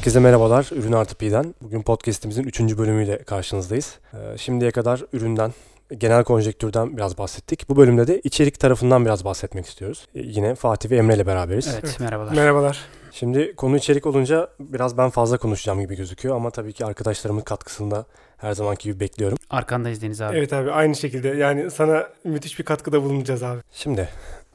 Herkese merhabalar. Ürün Artı Pi'den. Bugün podcast'imizin 3. bölümüyle karşınızdayız. Ee, şimdiye kadar üründen, genel konjektürden biraz bahsettik. Bu bölümde de içerik tarafından biraz bahsetmek istiyoruz. Ee, yine Fatih ve Emre ile beraberiz. Evet, Evet. merhabalar. Merhabalar. Şimdi konu içerik olunca biraz ben fazla konuşacağım gibi gözüküyor ama tabii ki arkadaşlarımın katkısını da her zamanki gibi bekliyorum. Arkandayız Deniz abi. Evet abi aynı şekilde yani sana müthiş bir katkıda bulunacağız abi. Şimdi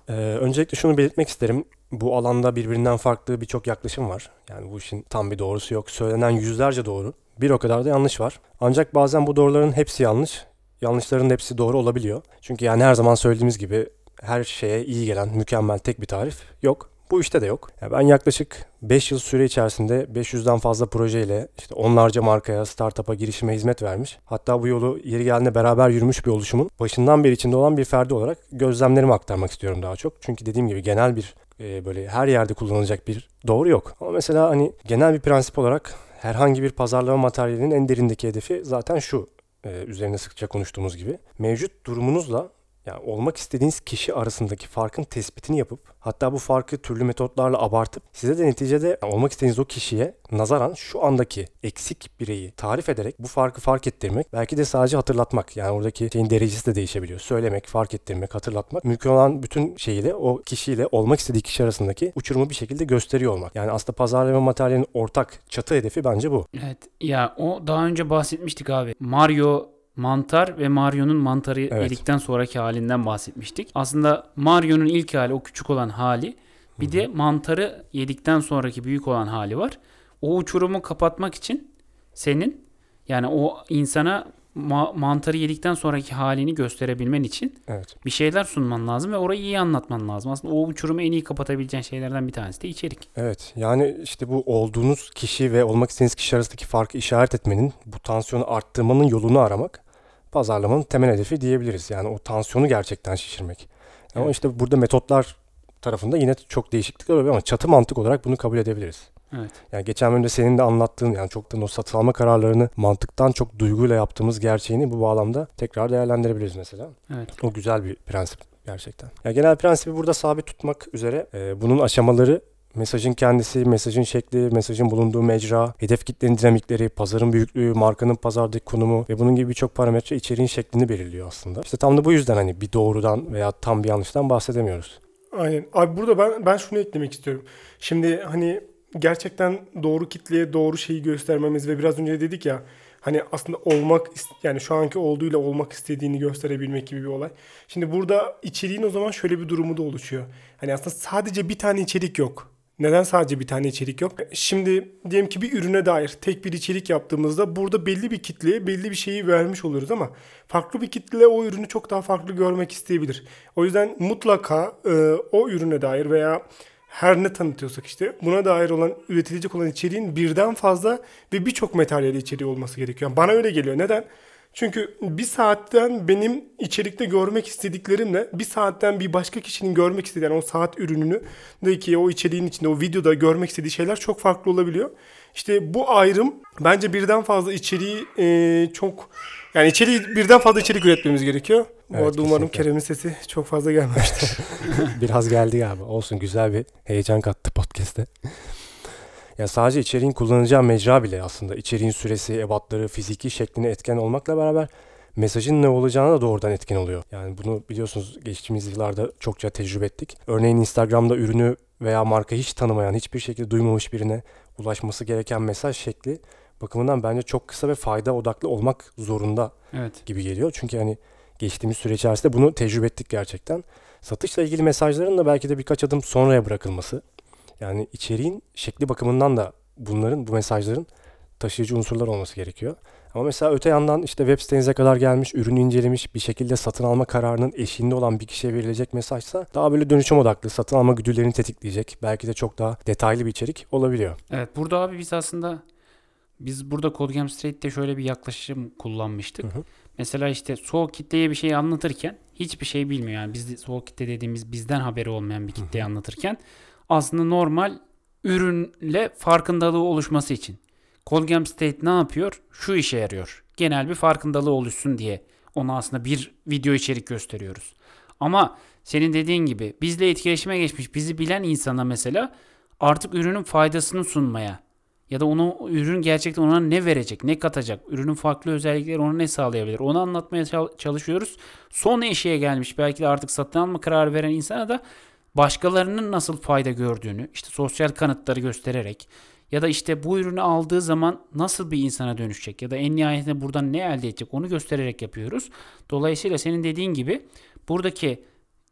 e, öncelikle şunu belirtmek isterim. Bu alanda birbirinden farklı birçok yaklaşım var. Yani bu işin tam bir doğrusu yok. Söylenen yüzlerce doğru. Bir o kadar da yanlış var. Ancak bazen bu doğruların hepsi yanlış. Yanlışların hepsi doğru olabiliyor. Çünkü yani her zaman söylediğimiz gibi her şeye iyi gelen mükemmel tek bir tarif yok. Bu işte de yok. Yani ben yaklaşık 5 yıl süre içerisinde 500'den fazla projeyle işte onlarca markaya, startup'a, girişime hizmet vermiş. Hatta bu yolu yeri geldiğinde beraber yürümüş bir oluşumun başından beri içinde olan bir ferdi olarak gözlemlerimi aktarmak istiyorum daha çok. Çünkü dediğim gibi genel bir e, böyle her yerde kullanılacak bir doğru yok. Ama mesela hani genel bir prensip olarak herhangi bir pazarlama materyalinin en derindeki hedefi zaten şu. e, üzerine sıkça konuştuğumuz gibi. Mevcut durumunuzla yani olmak istediğiniz kişi arasındaki farkın tespitini yapıp hatta bu farkı türlü metotlarla abartıp size de neticede olmak istediğiniz o kişiye nazaran şu andaki eksik bireyi tarif ederek bu farkı fark ettirmek belki de sadece hatırlatmak yani oradaki şeyin derecesi de değişebiliyor. Söylemek, fark ettirmek, hatırlatmak mümkün olan bütün şeyiyle o kişiyle olmak istediği kişi arasındaki uçurumu bir şekilde gösteriyor olmak. Yani aslında pazarlama materyalinin ortak çatı hedefi bence bu. Evet. Ya o daha önce bahsetmiştik abi. Mario mantar ve Mario'nun mantarı Evet. yedikten sonraki halinden bahsetmiştik. Aslında Mario'nun ilk hali o küçük olan hali. Bir de mantarı yedikten sonraki büyük olan hali var. O uçurumu kapatmak için senin yani o insana ma- mantarı yedikten sonraki halini gösterebilmen için Evet. bir şeyler sunman lazım ve orayı iyi anlatman lazım. Aslında o uçurumu en iyi kapatabileceğin şeylerden bir tanesi de içerik. Evet yani işte bu olduğunuz kişi ve olmak istediğiniz kişi arasındaki farkı işaret etmenin, bu tansiyonu arttırmanın yolunu aramak pazarlamanın temel hedefi diyebiliriz. Yani o tansiyonu gerçekten şişirmek. Ama Evet. işte burada metotlar tarafında yine çok değişiklikler oluyor ama çatı mantık olarak bunu kabul edebiliriz. Evet. Yani geçen bölümde senin de anlattığın yani çoktan o satın alma kararlarını mantıktan çok duyguyla yaptığımız gerçeğini bu bağlamda tekrar değerlendirebiliriz mesela. Evet. O güzel bir prensip gerçekten. Ya genel prensibi burada sabit tutmak üzere e, bunun aşamaları mesajın kendisi, mesajın şekli, mesajın bulunduğu mecra, hedef kitlenin dinamikleri, pazarın büyüklüğü, markanın pazardaki konumu ve bunun gibi birçok parametre içeriğin şeklini belirliyor aslında. İşte tam da bu yüzden hani bir doğrudan veya tam bir yanlıştan bahsedemiyoruz. Aynen. Abi burada ben ben şunu eklemek istiyorum. Şimdi hani gerçekten doğru kitleye doğru şeyi göstermemiz ve biraz önce dedik ya hani aslında olmak yani şu anki olduğuyla olmak istediğini gösterebilmek gibi bir olay. Şimdi burada içeriğin o zaman şöyle bir durumu da oluşuyor. Hani aslında sadece bir tane içerik yok. Neden sadece bir tane içerik yok? Şimdi diyelim ki bir ürüne dair tek bir içerik yaptığımızda burada belli bir kitleye belli bir şeyi vermiş oluyoruz ama farklı bir kitle o ürünü çok daha farklı görmek isteyebilir. O yüzden mutlaka e, o ürüne dair veya her ne tanıtıyorsak işte buna dair olan üretilecek olan içeriğin birden fazla ve birçok materyal içeriği olması gerekiyor. Yani bana öyle geliyor. Neden? Çünkü bir saatten benim içerikte görmek istediklerimle bir saatten bir başka kişinin görmek istediği yani o saat ürününü ki o içeriğin içinde o videoda görmek istediği şeyler çok farklı olabiliyor. İşte bu ayrım bence birden fazla içeriği e, çok yani içeriği birden fazla içerik üretmemiz gerekiyor. Bu Evet, arada umarım. Kerem'in sesi çok fazla gelmemiştir. Biraz geldi galiba. Olsun güzel bir heyecan kattı podcast'e. Ya sadece içeriğin kullanacağı mecra bile aslında içeriğin süresi, ebatları, fiziki şekline etken olmakla beraber mesajın ne olacağına da doğrudan etken oluyor. Yani bunu biliyorsunuz geçtiğimiz yıllarda çokça tecrübe ettik. Örneğin Instagram'da ürünü veya marka hiç tanımayan, hiçbir şekilde duymamış birine ulaşması gereken mesaj şekli bakımından bence çok kısa ve fayda odaklı olmak zorunda Evet. gibi geliyor. Çünkü hani geçtiğimiz süre içerisinde bunu tecrübe ettik gerçekten. Satışla ilgili mesajların da belki de birkaç adım sonraya bırakılması. Yani içeriğin şekli bakımından da bunların, bu mesajların taşıyıcı unsurlar olması gerekiyor. Ama mesela öte yandan işte web sitenize kadar gelmiş, ürünü incelemiş, bir şekilde satın alma kararının eşiğinde olan bir kişiye verilecek mesajsa daha böyle dönüşüm odaklı, satın alma güdülerini tetikleyecek, belki de çok daha detaylı bir içerik olabiliyor. Evet burada abi biz aslında biz burada Codegame Straight'te şöyle bir yaklaşım kullanmıştık. Hı hı. Mesela işte soğuk kitleye bir şey anlatırken hiçbir şey bilmiyor. Yani biz soğuk kitle dediğimiz bizden haberi olmayan bir kitleyi anlatırken aslında normal ürünle farkındalığı oluşması için. Codegame State ne yapıyor? Şu işe yarıyor. Genel bir farkındalığı oluşsun diye ona aslında bir video içerik gösteriyoruz. Ama senin dediğin gibi bizle etkileşime geçmiş, bizi bilen insana mesela artık ürünün faydasını sunmaya Ya da onu ürün gerçekten ona ne verecek, ne katacak, ürünün farklı özellikleri ona ne sağlayabilir onu anlatmaya çal- çalışıyoruz. Son eşiğe gelmiş belki de artık satın alma kararı veren insana da başkalarının nasıl fayda gördüğünü, işte sosyal kanıtları göstererek ya da işte bu ürünü aldığı zaman nasıl bir insana dönüşecek ya da en nihayetinde buradan ne elde edecek onu göstererek yapıyoruz. Dolayısıyla senin dediğin gibi buradaki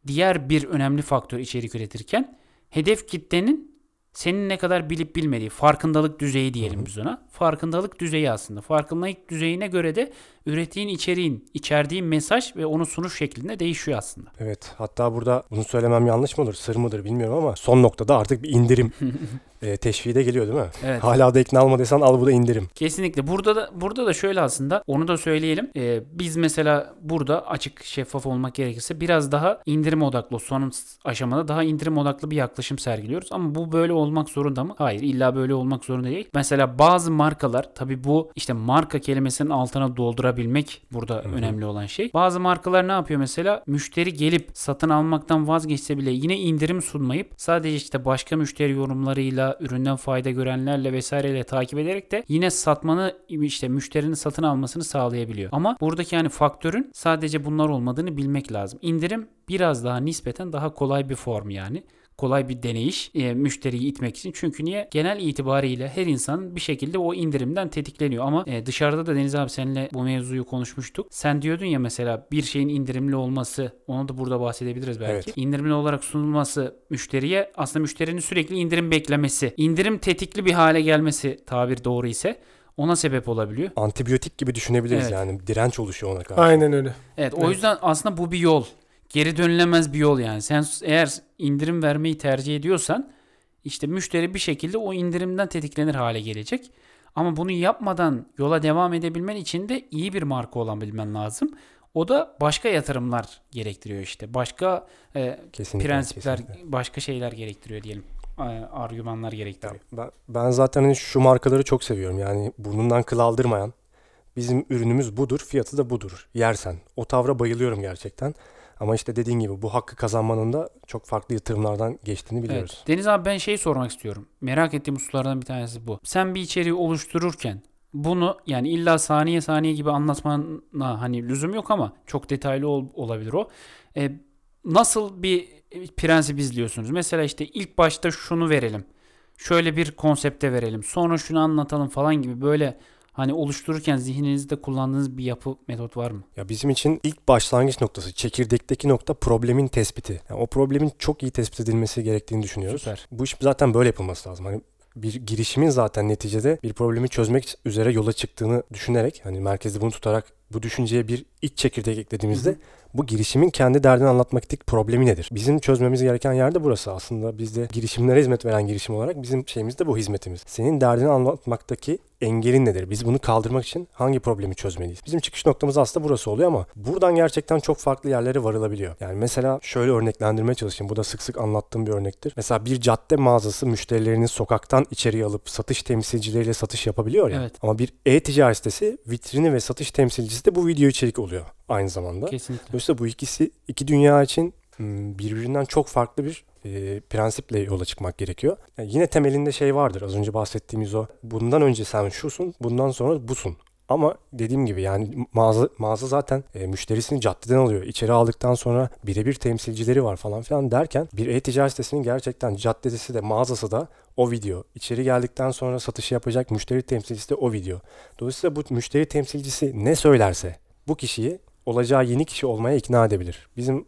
diğer bir önemli faktör içerik üretirken hedef kitlenin senin ne kadar bilip bilmediği farkındalık düzeyi diyelim biz ona. Farkındalık düzeyi aslında. Farkındalık düzeyine göre de ürettiğin içeriğin, içerdiğin mesaj ve onu sunuş şeklinde değişiyor aslında. Evet hatta burada bunu söylemem yanlış mı olur sır mıdır bilmiyorum ama son noktada artık bir indirim e, teşviği de geliyor değil mi? Evet. Hala da ikna olmadıysan al bu da indirim. Kesinlikle. Burada da burada da şöyle aslında onu da söyleyelim. Ee, biz mesela burada açık şeffaf olmak gerekirse biraz daha indirim odaklı son aşamada daha indirim odaklı bir yaklaşım sergiliyoruz. Ama bu böyle olmak zorunda mı? Hayır. illa böyle olmak zorunda değil. Mesela bazı markalar tabi bu işte marka kelimesinin altına doldurabilmek burada önemli olan şey. Bazı markalar ne yapıyor mesela? Müşteri gelip satın almaktan vazgeçse bile yine indirim sunmayıp sadece işte başka müşteri yorumlarıyla, üründen fayda görenlerle vesaireyle takip ederek de yine satmanı işte müşterinin satın almasını sağlayabiliyor. Ama buradaki yani faktörün sadece bunlar olmadığını bilmek lazım. İndirim biraz daha nispeten daha kolay bir form yani kolay bir deneyiş e, müşteriyi itmek için. Çünkü niye? Genel itibariyle her insan bir şekilde o indirimden tetikleniyor. Ama e, dışarıda da Deniz abi seninle bu mevzuyu konuşmuştuk. Sen diyordun ya mesela bir şeyin indirimli olması onu da burada bahsedebiliriz belki. Evet. İndirimli olarak sunulması müşteriye aslında müşterinin sürekli indirim beklemesi. indirim tetikli bir hale gelmesi tabir doğru ise ona sebep olabiliyor. Antibiyotik gibi düşünebiliriz Evet. yani direnç oluşuyor ona karşı. Aynen öyle. Evet o Evet. yüzden aslında bu bir yol. Geri dönülemez bir yol yani. Sen eğer indirim vermeyi tercih ediyorsan işte müşteri bir şekilde o indirimden tetiklenir hale gelecek. Ama bunu yapmadan yola devam edebilmen için de iyi bir marka olabilmen lazım. O da başka yatırımlar gerektiriyor işte. Başka e, Kesinlikle. prensipler, kesinlikle. başka şeyler gerektiriyor diyelim. E, argümanlar gerektiriyor. Ben, ben zaten hani şu markaları çok seviyorum. Yani burnundan kıl aldırmayan. Bizim ürünümüz budur, fiyatı da budur. Yersen. O tavra bayılıyorum gerçekten. Ama işte dediğin gibi bu hakkı kazanmanın da çok farklı yatırımlardan geçtiğini biliyoruz. Evet. Deniz abi ben şey sormak istiyorum. Merak ettiğim hususlardan bir tanesi bu. Sen bir içeriği oluştururken bunu yani illa saniye saniye gibi anlatmana hani lüzum yok ama çok detaylı ol- olabilir o. E, nasıl bir prensip izliyorsunuz? Mesela işte ilk başta şunu verelim. Şöyle bir konsepte verelim. Sonra şunu anlatalım falan gibi böyle hani oluştururken zihninizde kullandığınız bir yapı metot var mı? Ya bizim için ilk başlangıç noktası, çekirdekteki nokta problemin tespiti. Yani o problemin çok iyi tespit edilmesi gerektiğini düşünüyoruz. Süper. Bu iş zaten böyle yapılması lazım. Hani bir girişimin zaten neticede bir problemi çözmek üzere yola çıktığını düşünerek hani merkezde bunu tutarak bu düşünceye bir iç çekirdek eklediğimizde Hı hı. bu girişimin kendi derdini anlatmaktaki problemi nedir? Bizim çözmemiz gereken yer de burası aslında. Biz de girişimlere hizmet veren girişim olarak bizim şeyimiz de bu hizmetimiz. Senin derdini anlatmaktaki engelin nedir? Biz bunu kaldırmak için hangi problemi çözmeliyiz? Bizim çıkış noktamız aslında burası oluyor ama buradan gerçekten çok farklı yerlere varılabiliyor. Yani mesela şöyle örneklendirmeye çalışayım. Bu da sık sık anlattığım bir örnektir. Mesela bir cadde mağazası müşterilerini sokaktan içeriye alıp satış temsilcileriyle satış yapabiliyor ya. Evet. Ama bir e-ticaret sitesi vitrini ve satış temsilcisi de bu video içerik oluyor aynı zamanda. Kesinlikle. Dolayısıyla bu ikisi iki dünya için m, birbirinden çok farklı bir e, prensiple yola çıkmak gerekiyor. Yani yine temelinde şey vardır az önce bahsettiğimiz o. Bundan önce sen şusun, bundan sonra busun. Ama dediğim gibi yani mağaza, mağaza zaten e, müşterisini caddeden alıyor. İçeri aldıktan sonra birebir temsilcileri var falan filan derken bir e-ticaret sitesinin gerçekten caddesi de mağazası da o video. İçeri geldikten sonra satışı yapacak müşteri temsilcisi de o video. Dolayısıyla bu müşteri temsilcisi ne söylerse bu kişiyi olacağı yeni kişi olmaya ikna edebilir. Bizim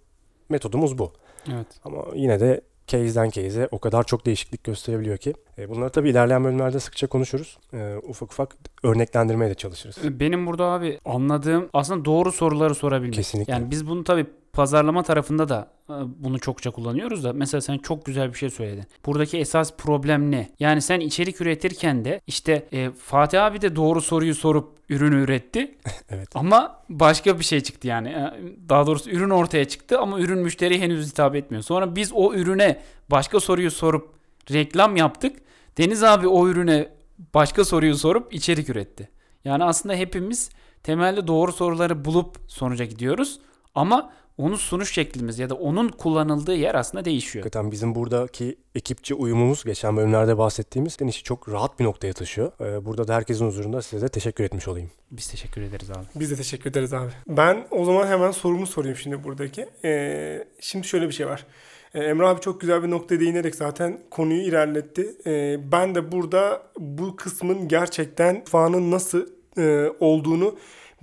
metodumuz bu. Evet. Ama yine de case'den case'e o kadar çok değişiklik gösterebiliyor ki. E, bunları tabii ilerleyen bölümlerde sıkça konuşuruz. E, ufak ufak örneklendirmeye de çalışırız. Benim burada abi anladığım aslında doğru soruları sorabilmek. Kesinlikle. Yani biz bunu tabii pazarlama tarafında da e, bunu çokça kullanıyoruz da mesela sen çok güzel bir şey söyledin. Buradaki esas problem ne? Yani sen içerik üretirken de işte e, Fatih abi de doğru soruyu sorup ürünü üretti Evet. ama başka bir şey çıktı yani. E, Daha doğrusu ürün ortaya çıktı ama ürün müşteriye henüz hitap etmiyor. Sonra biz o ürüne başka soruyu sorup reklam yaptık. Deniz abi o ürüne başka soruyu sorup içerik üretti. Yani aslında hepimiz temelde doğru soruları bulup sonuca gidiyoruz. Ama onun sunuş şeklimiz ya da onun kullanıldığı yer aslında değişiyor. Hakikaten bizim buradaki ekipçi uyumumuz geçen bölümlerde bahsettiğimiz işi çok rahat bir noktaya taşıyor. Ee, burada da herkesin huzurunda size de teşekkür etmiş olayım. Biz teşekkür ederiz abi. Biz de teşekkür ederiz abi. Ben o zaman hemen sorumu sorayım şimdi buradaki. Ee, şimdi şöyle bir şey var. Ee, Emre abi çok güzel bir noktaya değinerek zaten konuyu ilerletti. Ee, ben de burada bu kısmın gerçekten fanın nasıl e, olduğunu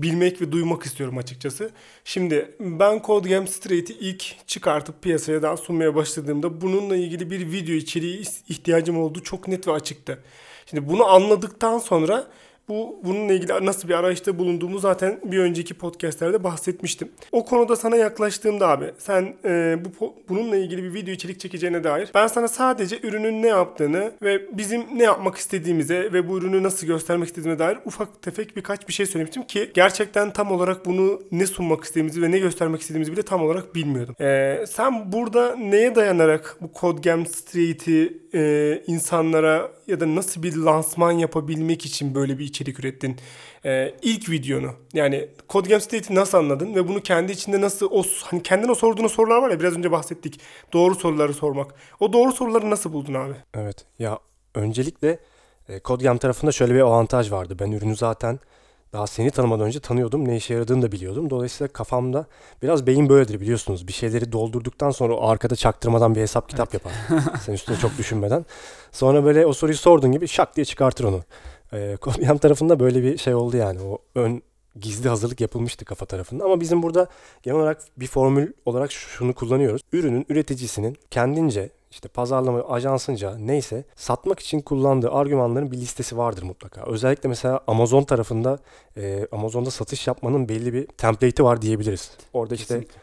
bilmek ve duymak istiyorum açıkçası. Şimdi ben Code Game Straight'i ilk çıkartıp piyasaya daha sunmaya başladığımda bununla ilgili bir video içeriği ihtiyacım olduğu çok net ve açıktı. Şimdi bunu anladıktan sonra bu bununla ilgili nasıl bir arayışta bulunduğumu zaten bir önceki podcastlerde bahsetmiştim. O konuda sana yaklaştığımda abi sen e, bu bununla ilgili bir video içerik çekeceğine dair ben sana sadece ürünün ne yaptığını ve bizim ne yapmak istediğimize ve bu ürünü nasıl göstermek istediğime dair ufak tefek birkaç bir şey söylemiştim ki gerçekten tam olarak bunu ne sunmak istediğimizi ve ne göstermek istediğimizi bile tam olarak bilmiyordum. E, sen burada neye dayanarak bu Code Game Street'i e, insanlara ya da nasıl bir lansman yapabilmek için böyle bir içerik ürettin? Ee, ilk videonu yani Code Game State'i nasıl anladın ve bunu kendi içinde nasıl o hani kendine sorduğun sorular var ya biraz önce bahsettik. Doğru soruları sormak. O doğru soruları nasıl buldun abi? Evet. Ya öncelikle e, Codegam tarafında şöyle bir avantaj vardı. Ben ürünü zaten daha seni tanımadan önce tanıyordum. Ne işe yaradığını da biliyordum. Dolayısıyla kafamda biraz beyin böyledir biliyorsunuz. Bir şeyleri doldurduktan sonra o arkada çaktırmadan bir hesap kitap evet. yapar. Sen üstüne çok düşünmeden. Sonra böyle o soruyu sorduğun gibi şak diye çıkartır onu. Ee, Kobyam tarafında böyle bir şey oldu yani. O ön gizli hazırlık yapılmıştı kafa tarafında. Ama bizim burada genel olarak bir formül olarak şunu kullanıyoruz. Ürünün üreticisinin kendince işte pazarlama ajansınca neyse satmak için kullandığı argümanların bir listesi vardır mutlaka. Özellikle mesela Amazon tarafında e, Amazon'da satış yapmanın belli bir template'i var diyebiliriz. Orada işte Kesinlikle.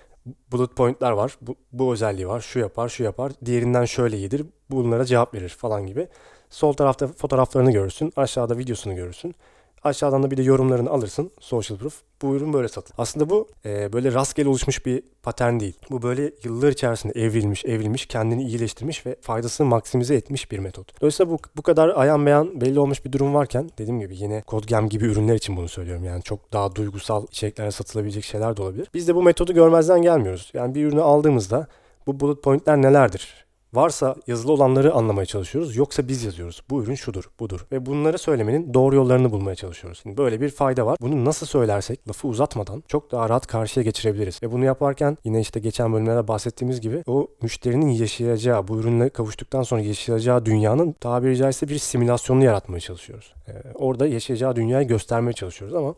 bullet point'lar var. Bu, bu özelliği var. Şu yapar, şu yapar. Diğerinden şöyle iyidir. Bunlara cevap verir falan gibi. Sol tarafta fotoğraflarını görürsün. Aşağıda videosunu görürsün. Aşağıdan da bir de yorumlarını alırsın. Social proof. Bu ürün böyle satılır. Aslında bu e, böyle rastgele oluşmuş bir patern değil. Bu böyle yıllar içerisinde evrilmiş, evrilmiş, kendini iyileştirmiş ve faydasını maksimize etmiş bir metot. Dolayısıyla bu, bu kadar ayan beyan belli olmuş bir durum varken dediğim gibi yine CodeGem gibi ürünler için bunu söylüyorum. Yani çok daha duygusal içeriklere satılabilecek şeyler de olabilir. Biz de bu metodu görmezden gelmiyoruz. Yani bir ürünü aldığımızda bu bullet pointler nelerdir? Varsa yazılı olanları anlamaya çalışıyoruz. Yoksa biz yazıyoruz. Bu ürün şudur, budur. Ve bunları söylemenin doğru yollarını bulmaya çalışıyoruz. Şimdi böyle bir fayda var. Bunu nasıl söylersek lafı uzatmadan çok daha rahat karşıya geçirebiliriz. Ve bunu yaparken yine işte geçen bölümlerde bahsettiğimiz gibi o müşterinin yaşayacağı, bu ürünle kavuştuktan sonra yaşayacağı dünyanın tabiri caizse bir simülasyonunu yaratmaya çalışıyoruz. Ee, orada yaşayacağı dünyayı göstermeye çalışıyoruz ama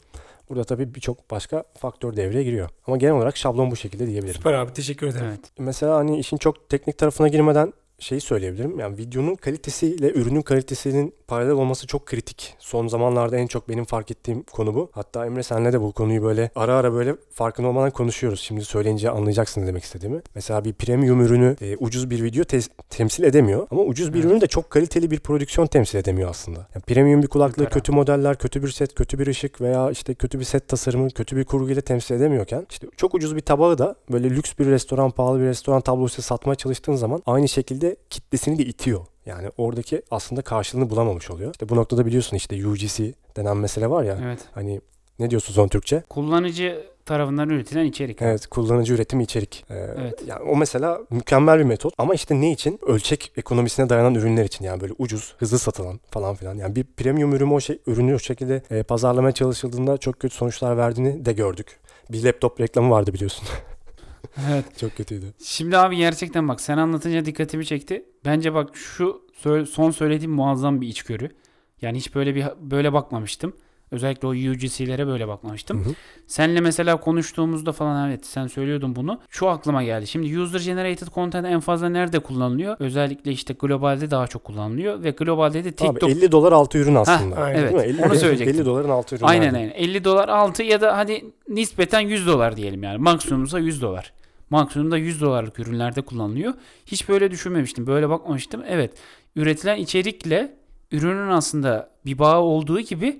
Burada tabii birçok başka faktör devreye giriyor. Ama genel olarak şablon bu şekilde diyebilirim. Süper abi teşekkür ederim. Evet. Mesela hani işin çok teknik tarafına girmeden şeyi söyleyebilirim. Yani videonun kalitesiyle ürünün kalitesinin paralel olması çok kritik. Son zamanlarda en çok benim fark ettiğim konu bu. Hatta Emre senle de bu konuyu böyle ara ara böyle farkında olmadan konuşuyoruz. Şimdi söyleyince anlayacaksın demek istediğimi. Mesela bir premium ürünü e, ucuz bir video te- temsil edemiyor. Ama ucuz bir evet. ürün de çok kaliteli bir prodüksiyon temsil edemiyor aslında. Yani premium bir kulaklığı, Süper kötü modeller, kötü bir set, kötü bir ışık veya işte kötü bir set tasarımı, kötü bir kurgu ile temsil edemiyorken işte çok ucuz bir tabağı da böyle lüks bir restoran, pahalı bir restoran tablosu satmaya çalıştığın zaman aynı şekilde kitlesini de itiyor. Yani oradaki aslında karşılığını bulamamış oluyor. İşte bu noktada biliyorsun işte UGC denen mesele var ya. Evet. Hani ne diyorsun son Türkçe? Kullanıcı tarafından üretilen içerik. Evet, kullanıcı üretimi içerik. Ee, evet. Yani o mesela mükemmel bir metot ama işte ne için? Ölçek ekonomisine dayanan ürünler için yani böyle ucuz, hızlı satılan falan filan. Yani bir premium ürünü o şey ürünü o şekilde e, pazarlamaya çalışıldığında çok kötü sonuçlar verdiğini de gördük. Bir laptop reklamı vardı biliyorsun. Evet. Çok kötüydü. Şimdi abi gerçekten bak sen anlatınca dikkatimi çekti. Bence bak şu son söylediğim muazzam bir içgörü. Yani hiç böyle bir böyle bakmamıştım. Özellikle o UGC'lere böyle bakmamıştım. Hı hı. Senle mesela konuştuğumuzda falan evet sen söylüyordun bunu. Şu aklıma geldi. Şimdi user generated content en fazla nerede kullanılıyor? Özellikle işte globalde daha çok kullanılıyor ve globalde de TikTok. Abi 50 dolar altı ürün aslında. Heh, evet. 50, onu söyleyecektim. 50 doların altı ürün. Aynen aynen. 50 dolar altı ya da hadi nispeten 100 dolar diyelim yani. Maksimumsa 100 dolar. Maksimumda 100 dolarlık ürünlerde kullanılıyor. Hiç böyle düşünmemiştim. Böyle bakmamıştım. Evet. Üretilen içerikle ürünün aslında bir bağı olduğu gibi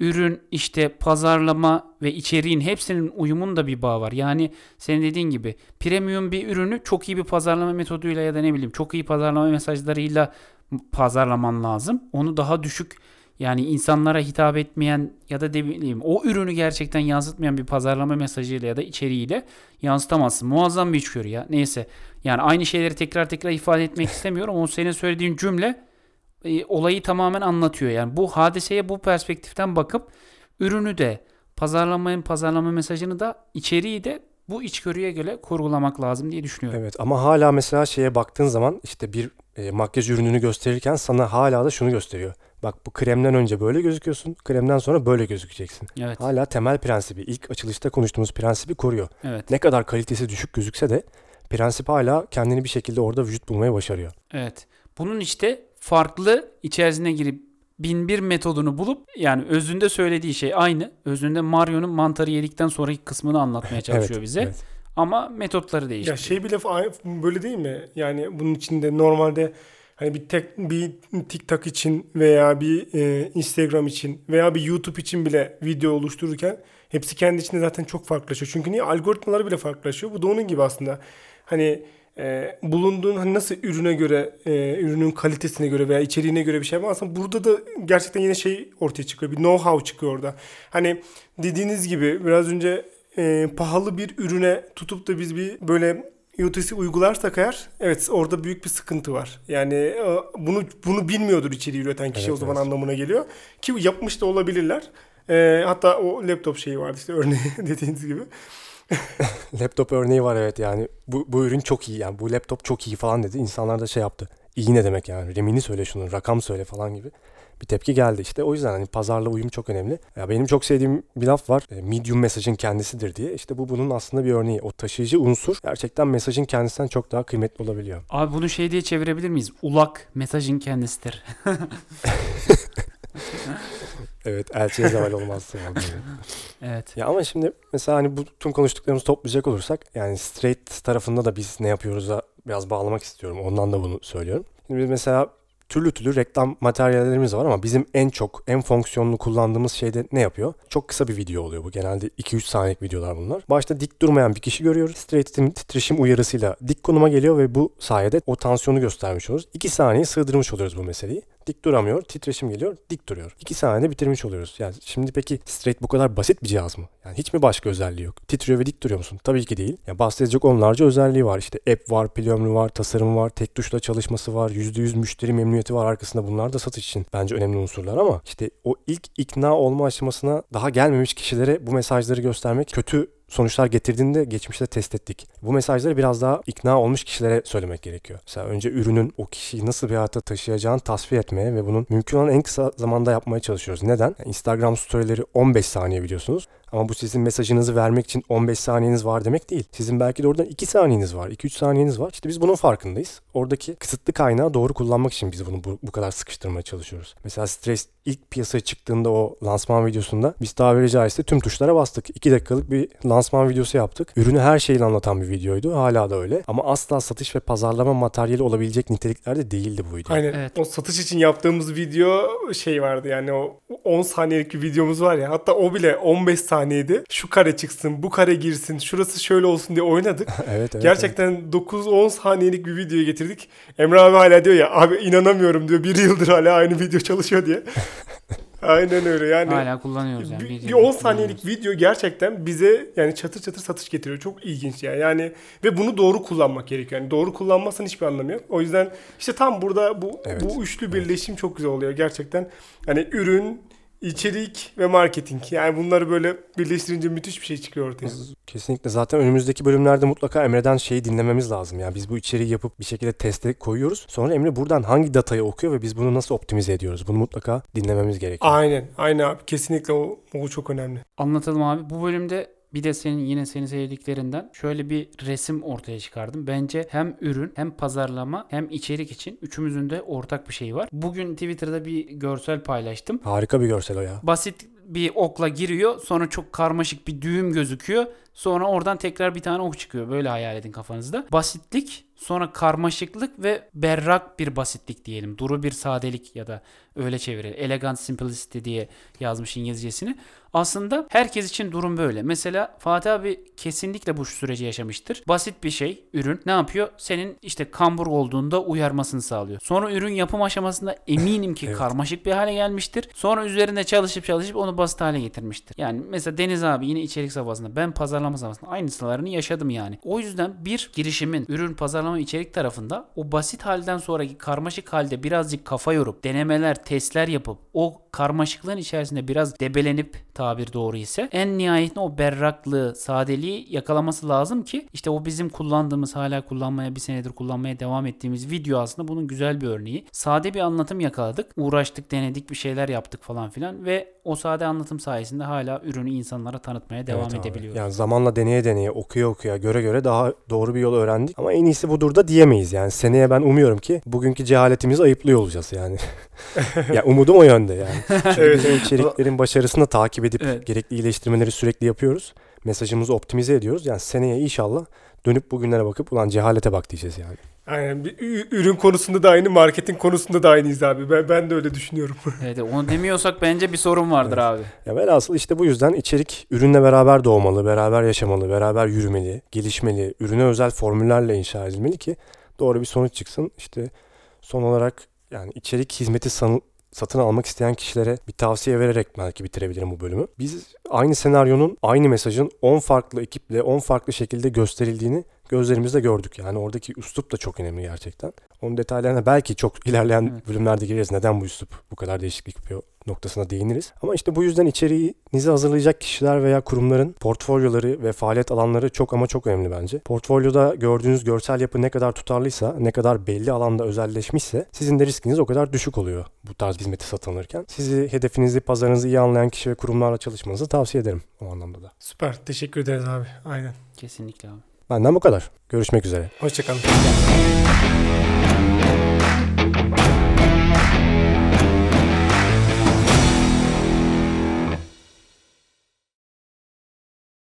ürün, işte pazarlama ve içeriğin hepsinin uyumunda bir bağ var. Yani senin dediğin gibi premium bir ürünü çok iyi bir pazarlama metoduyla ya da ne bileyim çok iyi pazarlama mesajlarıyla pazarlaman lazım. Onu daha düşük Yani insanlara hitap etmeyen ya da ne bileyim o ürünü gerçekten yansıtmayan bir pazarlama mesajıyla ya da içeriğiyle yansıtamazsın. Muazzam bir içgörü ya. Neyse. Yani aynı şeyleri tekrar tekrar ifade etmek istemiyorum. O senin söylediğin cümle e, olayı tamamen anlatıyor. Yani bu hadiseye bu perspektiften bakıp ürünü de pazarlamanın pazarlama mesajını da içeriği de bu içgörüye göre kurgulamak lazım diye düşünüyorum. Evet ama hala mesela şeye baktığın zaman işte bir e, makyaj ürününü gösterirken sana hala da şunu gösteriyor. Bak bu kremden önce böyle gözüküyorsun, kremden sonra böyle gözükeceksin. Evet. Hala temel prensibi, ilk açılışta konuştuğumuz prensibi koruyor. Evet. Ne kadar kalitesi düşük gözükse de prensip hala kendini bir şekilde orada vücut bulmaya başarıyor. Evet. Bunun işte farklı içerisine girip bin bir metodunu bulup yani özünde söylediği şey aynı. Özünde Mario'nun mantarı yedikten sonraki kısmını anlatmaya çalışıyor Evet, bize. evet. Ama metotları değişti. Ya şey bile böyle değil mi? Yani bunun içinde normalde hani bir tek bir TikTok için veya bir e, Instagram için veya bir YouTube için bile video oluştururken hepsi kendi içinde zaten çok farklılaşıyor. Çünkü niye algoritmaları bile farklılaşıyor. Bu da onun gibi aslında. Hani e, bulunduğun hani nasıl ürüne göre, e, ürünün kalitesine göre veya içeriğine göre bir şey var. Aslında burada da gerçekten yine şey ortaya çıkıyor. Bir know-how çıkıyor orada. Hani dediğiniz gibi biraz önce e, pahalı bir ürüne tutup da biz bir böyle UTC uygularsak eğer evet orada büyük bir sıkıntı var. Yani e, bunu bunu bilmiyordur içeriği üreten kişi Evet, o zaman evet. anlamına geliyor. Ki yapmış da olabilirler. E, hatta o laptop şeyi vardı işte örneği dediğiniz gibi. Laptop örneği var evet yani bu, bu ürün çok iyi yani bu laptop çok iyi falan dedi. İnsanlar da şey yaptı. İyi ne demek yani remini söyle şunun rakam söyle falan gibi bir tepki geldi. İşte o yüzden hani pazarla uyum çok önemli. Ya benim çok sevdiğim bir laf var. e, Medium mesajın kendisidir diye. İşte bu bunun aslında bir örneği. O taşıyıcı unsur gerçekten mesajın kendisinden çok daha kıymetli olabiliyor. Abi bunu şey diye çevirebilir miyiz? Ulak mesajın kendisidir. Evet elçiye zeval olmaz. evet. Ya ama şimdi mesela hani bu tüm konuştuklarımızı toplayacak olursak yani straight tarafında da biz ne yapıyoruz'a biraz bağlamak istiyorum. Ondan da bunu söylüyorum. Şimdi biz mesela türlü türlü reklam materyallerimiz var ama bizim en çok en fonksiyonlu kullandığımız şey de ne yapıyor? Çok kısa bir video oluyor bu. Genelde 2-3 saniyelik videolar bunlar. Başta dik durmayan bir kişi görüyoruz. Straight titreşim uyarısıyla dik konuma geliyor ve bu sayede o tansiyonu göstermiş oluruz. 2 saniye sığdırmış oluyoruz bu meseleyi. Dik duramıyor, titreşim geliyor, dik duruyor. 2 saniyede bitirmiş oluyoruz. Yani şimdi peki straight bu kadar basit bir cihaz mı? Yani hiç mi başka özelliği yok? Titriyor ve dik duruyor musun? Tabii ki değil. Ya bahsedecek onlarca özelliği var. İşte app var, pil ömrü var, tasarım var, tek tuşla çalışması var, %100 müşteri memnuniyeti var arkasında. Bunlar da satış için bence önemli unsurlar ama işte o ilk ikna olma aşamasına daha gelmemiş kişilere bu mesajları göstermek kötü sonuçlar getirdiğinde geçmişte test ettik. Bu mesajları biraz daha ikna olmuş kişilere söylemek gerekiyor. Mesela önce ürünün o kişiyi nasıl bir hayata taşıyacağını tasfiye etmeye ve bunun mümkün olan en kısa zamanda yapmaya çalışıyoruz. Neden? Yani Instagram storyleri 15 saniye biliyorsunuz. Ama bu sizin mesajınızı vermek için 15 saniyeniz var demek değil. Sizin belki de oradan 2 saniyeniz var, 2-3 saniyeniz var. İşte biz bunun farkındayız. Oradaki kısıtlı kaynağı doğru kullanmak için biz bunu bu, bu kadar sıkıştırmaya çalışıyoruz. Mesela Stres ilk piyasaya çıktığında o lansman videosunda biz tabiri caizse tüm tuşlara bastık. 2 dakikalık bir lansman videosu yaptık. Ürünü her şeyle anlatan bir videoydu. Hala da öyle. Ama asla satış ve pazarlama materyali olabilecek niteliklerde değildi bu video. Aynen. Evet. O satış için yaptığımız video şey vardı yani o 10 saniyelik bir videomuz var ya hatta o bile 15 saniyedi. Şu kare çıksın, bu kare girsin, şurası şöyle olsun diye oynadık. evet, evet. Gerçekten 9-10 saniyelik bir video getirdik. Emre abi hala diyor ya abi inanamıyorum diyor. Bir yıldır hala aynı video çalışıyor diye. Aynen öyle yani. Hala kullanıyoruz yani. bir, Bir- bir 10 saniyelik video gerçekten bize yani çatır çatır satış getiriyor. Çok ilginç yani. Yani ve bunu doğru kullanmak gerekiyor. Yani doğru kullanmazsan hiçbir anlamı yok. O yüzden işte tam burada bu Evet. bu üçlü birleşim çok güzel oluyor gerçekten. Hani ürün, içerik ve marketing. Yani bunları böyle birleştirince müthiş bir şey çıkıyor ortaya. Kesinlikle. Zaten önümüzdeki bölümlerde mutlaka Emre'den şeyi dinlememiz lazım. Yani biz bu içeriği yapıp bir şekilde teste koyuyoruz. Sonra Emre buradan hangi datayı okuyor ve biz bunu nasıl optimize ediyoruz? Bunu mutlaka dinlememiz gerekiyor. Aynen. Aynen abi. Kesinlikle o, o çok önemli. Anlatalım abi. Bu bölümde bir de senin yine senin sevdiklerinden şöyle bir resim ortaya çıkardım. Bence hem ürün hem pazarlama hem içerik için üçümüzün de ortak bir şeyi var. Bugün Twitter'da bir görsel paylaştım. Harika bir görsel o ya. Basit bir okla giriyor sonra çok karmaşık bir düğüm gözüküyor. Sonra oradan tekrar bir tane ok çıkıyor. Böyle hayal edin kafanızda. Basitlik, sonra karmaşıklık ve berrak bir basitlik diyelim. Duru bir sadelik ya da öyle çevirelim. Elegant simplicity diye yazmış İngilizcesini. Aslında herkes için durum böyle. Mesela Fatih abi kesinlikle bu süreci yaşamıştır. Basit bir şey, ürün ne yapıyor? Senin işte kambur olduğunda uyarmasını sağlıyor. Sonra ürün yapım aşamasında eminim ki Evet. karmaşık bir hale gelmiştir. Sonra üzerinde çalışıp çalışıp onu basit hale getirmiştir. Yani mesela Deniz abi yine içerik safhasında ben pazarlama safhasında aynısılarını yaşadım yani. O yüzden bir girişimin ürün pazarlama içerik tarafında o basit halden sonraki karmaşık halde birazcık kafa yorup denemeler, testler yapıp o karmaşıklığın içerisinde biraz debelenip tabir doğru ise en nihayetinde o berraklığı, sadeliği yakalaması lazım ki işte o bizim kullandığımız hala kullanmaya bir senedir kullanmaya devam ettiğimiz video aslında bunun güzel bir örneği. Sade bir anlatım yakaladık. Uğraştık, denedik, bir şeyler yaptık falan filan ve o sade anlatım sayesinde hala ürünü insanlara tanıtmaya devam Evet abi. edebiliyoruz. Yani zamanla deneye deneye, okuya okuya, göre göre daha doğru bir yol öğrendik. Ama en iyisi budur da diyemeyiz. Yani seneye ben umuyorum ki bugünkü cehaletimizi ayıplıyor olacağız yani. ya umudum o yönde yani. Çünkü Evet. biz o içeriklerin başarısını takip edip Evet. gerekli iyileştirmeleri sürekli yapıyoruz. Mesajımızı optimize ediyoruz. Yani seneye inşallah dönüp bugünlere bakıp ulan cehalete bak diyeceğiz yani. Aynen. Ürün konusunda da aynı, marketing konusunda da aynıyız abi. Ben, ben de öyle düşünüyorum. Evet, onu demiyorsak bence bir sorun vardır abi. Ya velhasıl işte bu yüzden içerik ürünle beraber doğmalı, beraber yaşamalı, beraber yürümeli, gelişmeli, ürüne özel formüllerle inşa edilmeli ki doğru bir sonuç çıksın. İşte son olarak yani içerik hizmeti sanı- satın almak isteyen kişilere bir tavsiye vererek belki bitirebilirim bu bölümü. Biz aynı senaryonun, aynı mesajın 10 farklı ekiple 10 farklı şekilde gösterildiğini gözlerimizle gördük. Yani oradaki üslup da çok önemli gerçekten. Onun detaylarına belki çok ilerleyen Evet. bölümlerde gireriz. Neden bu üslup bu kadar değişiklik yapıyor noktasına değiniriz. Ama işte bu yüzden içeriğinizi hazırlayacak kişiler veya kurumların portfolyoları ve faaliyet alanları çok ama çok önemli bence. Portfolyoda gördüğünüz görsel yapı ne kadar tutarlıysa, ne kadar belli alanda özelleşmişse sizin de riskiniz o kadar düşük oluyor bu tarz hizmeti satın alırken. Sizi, hedefinizi, pazarınızı iyi anlayan kişi ve kurumlarla çalışmanızı tavsiye ederim o anlamda da. Süper. Teşekkür ederiz abi. Aynen. Kesinlikle abi. Benden bu kadar. Görüşmek üzere. Hoşçakalın.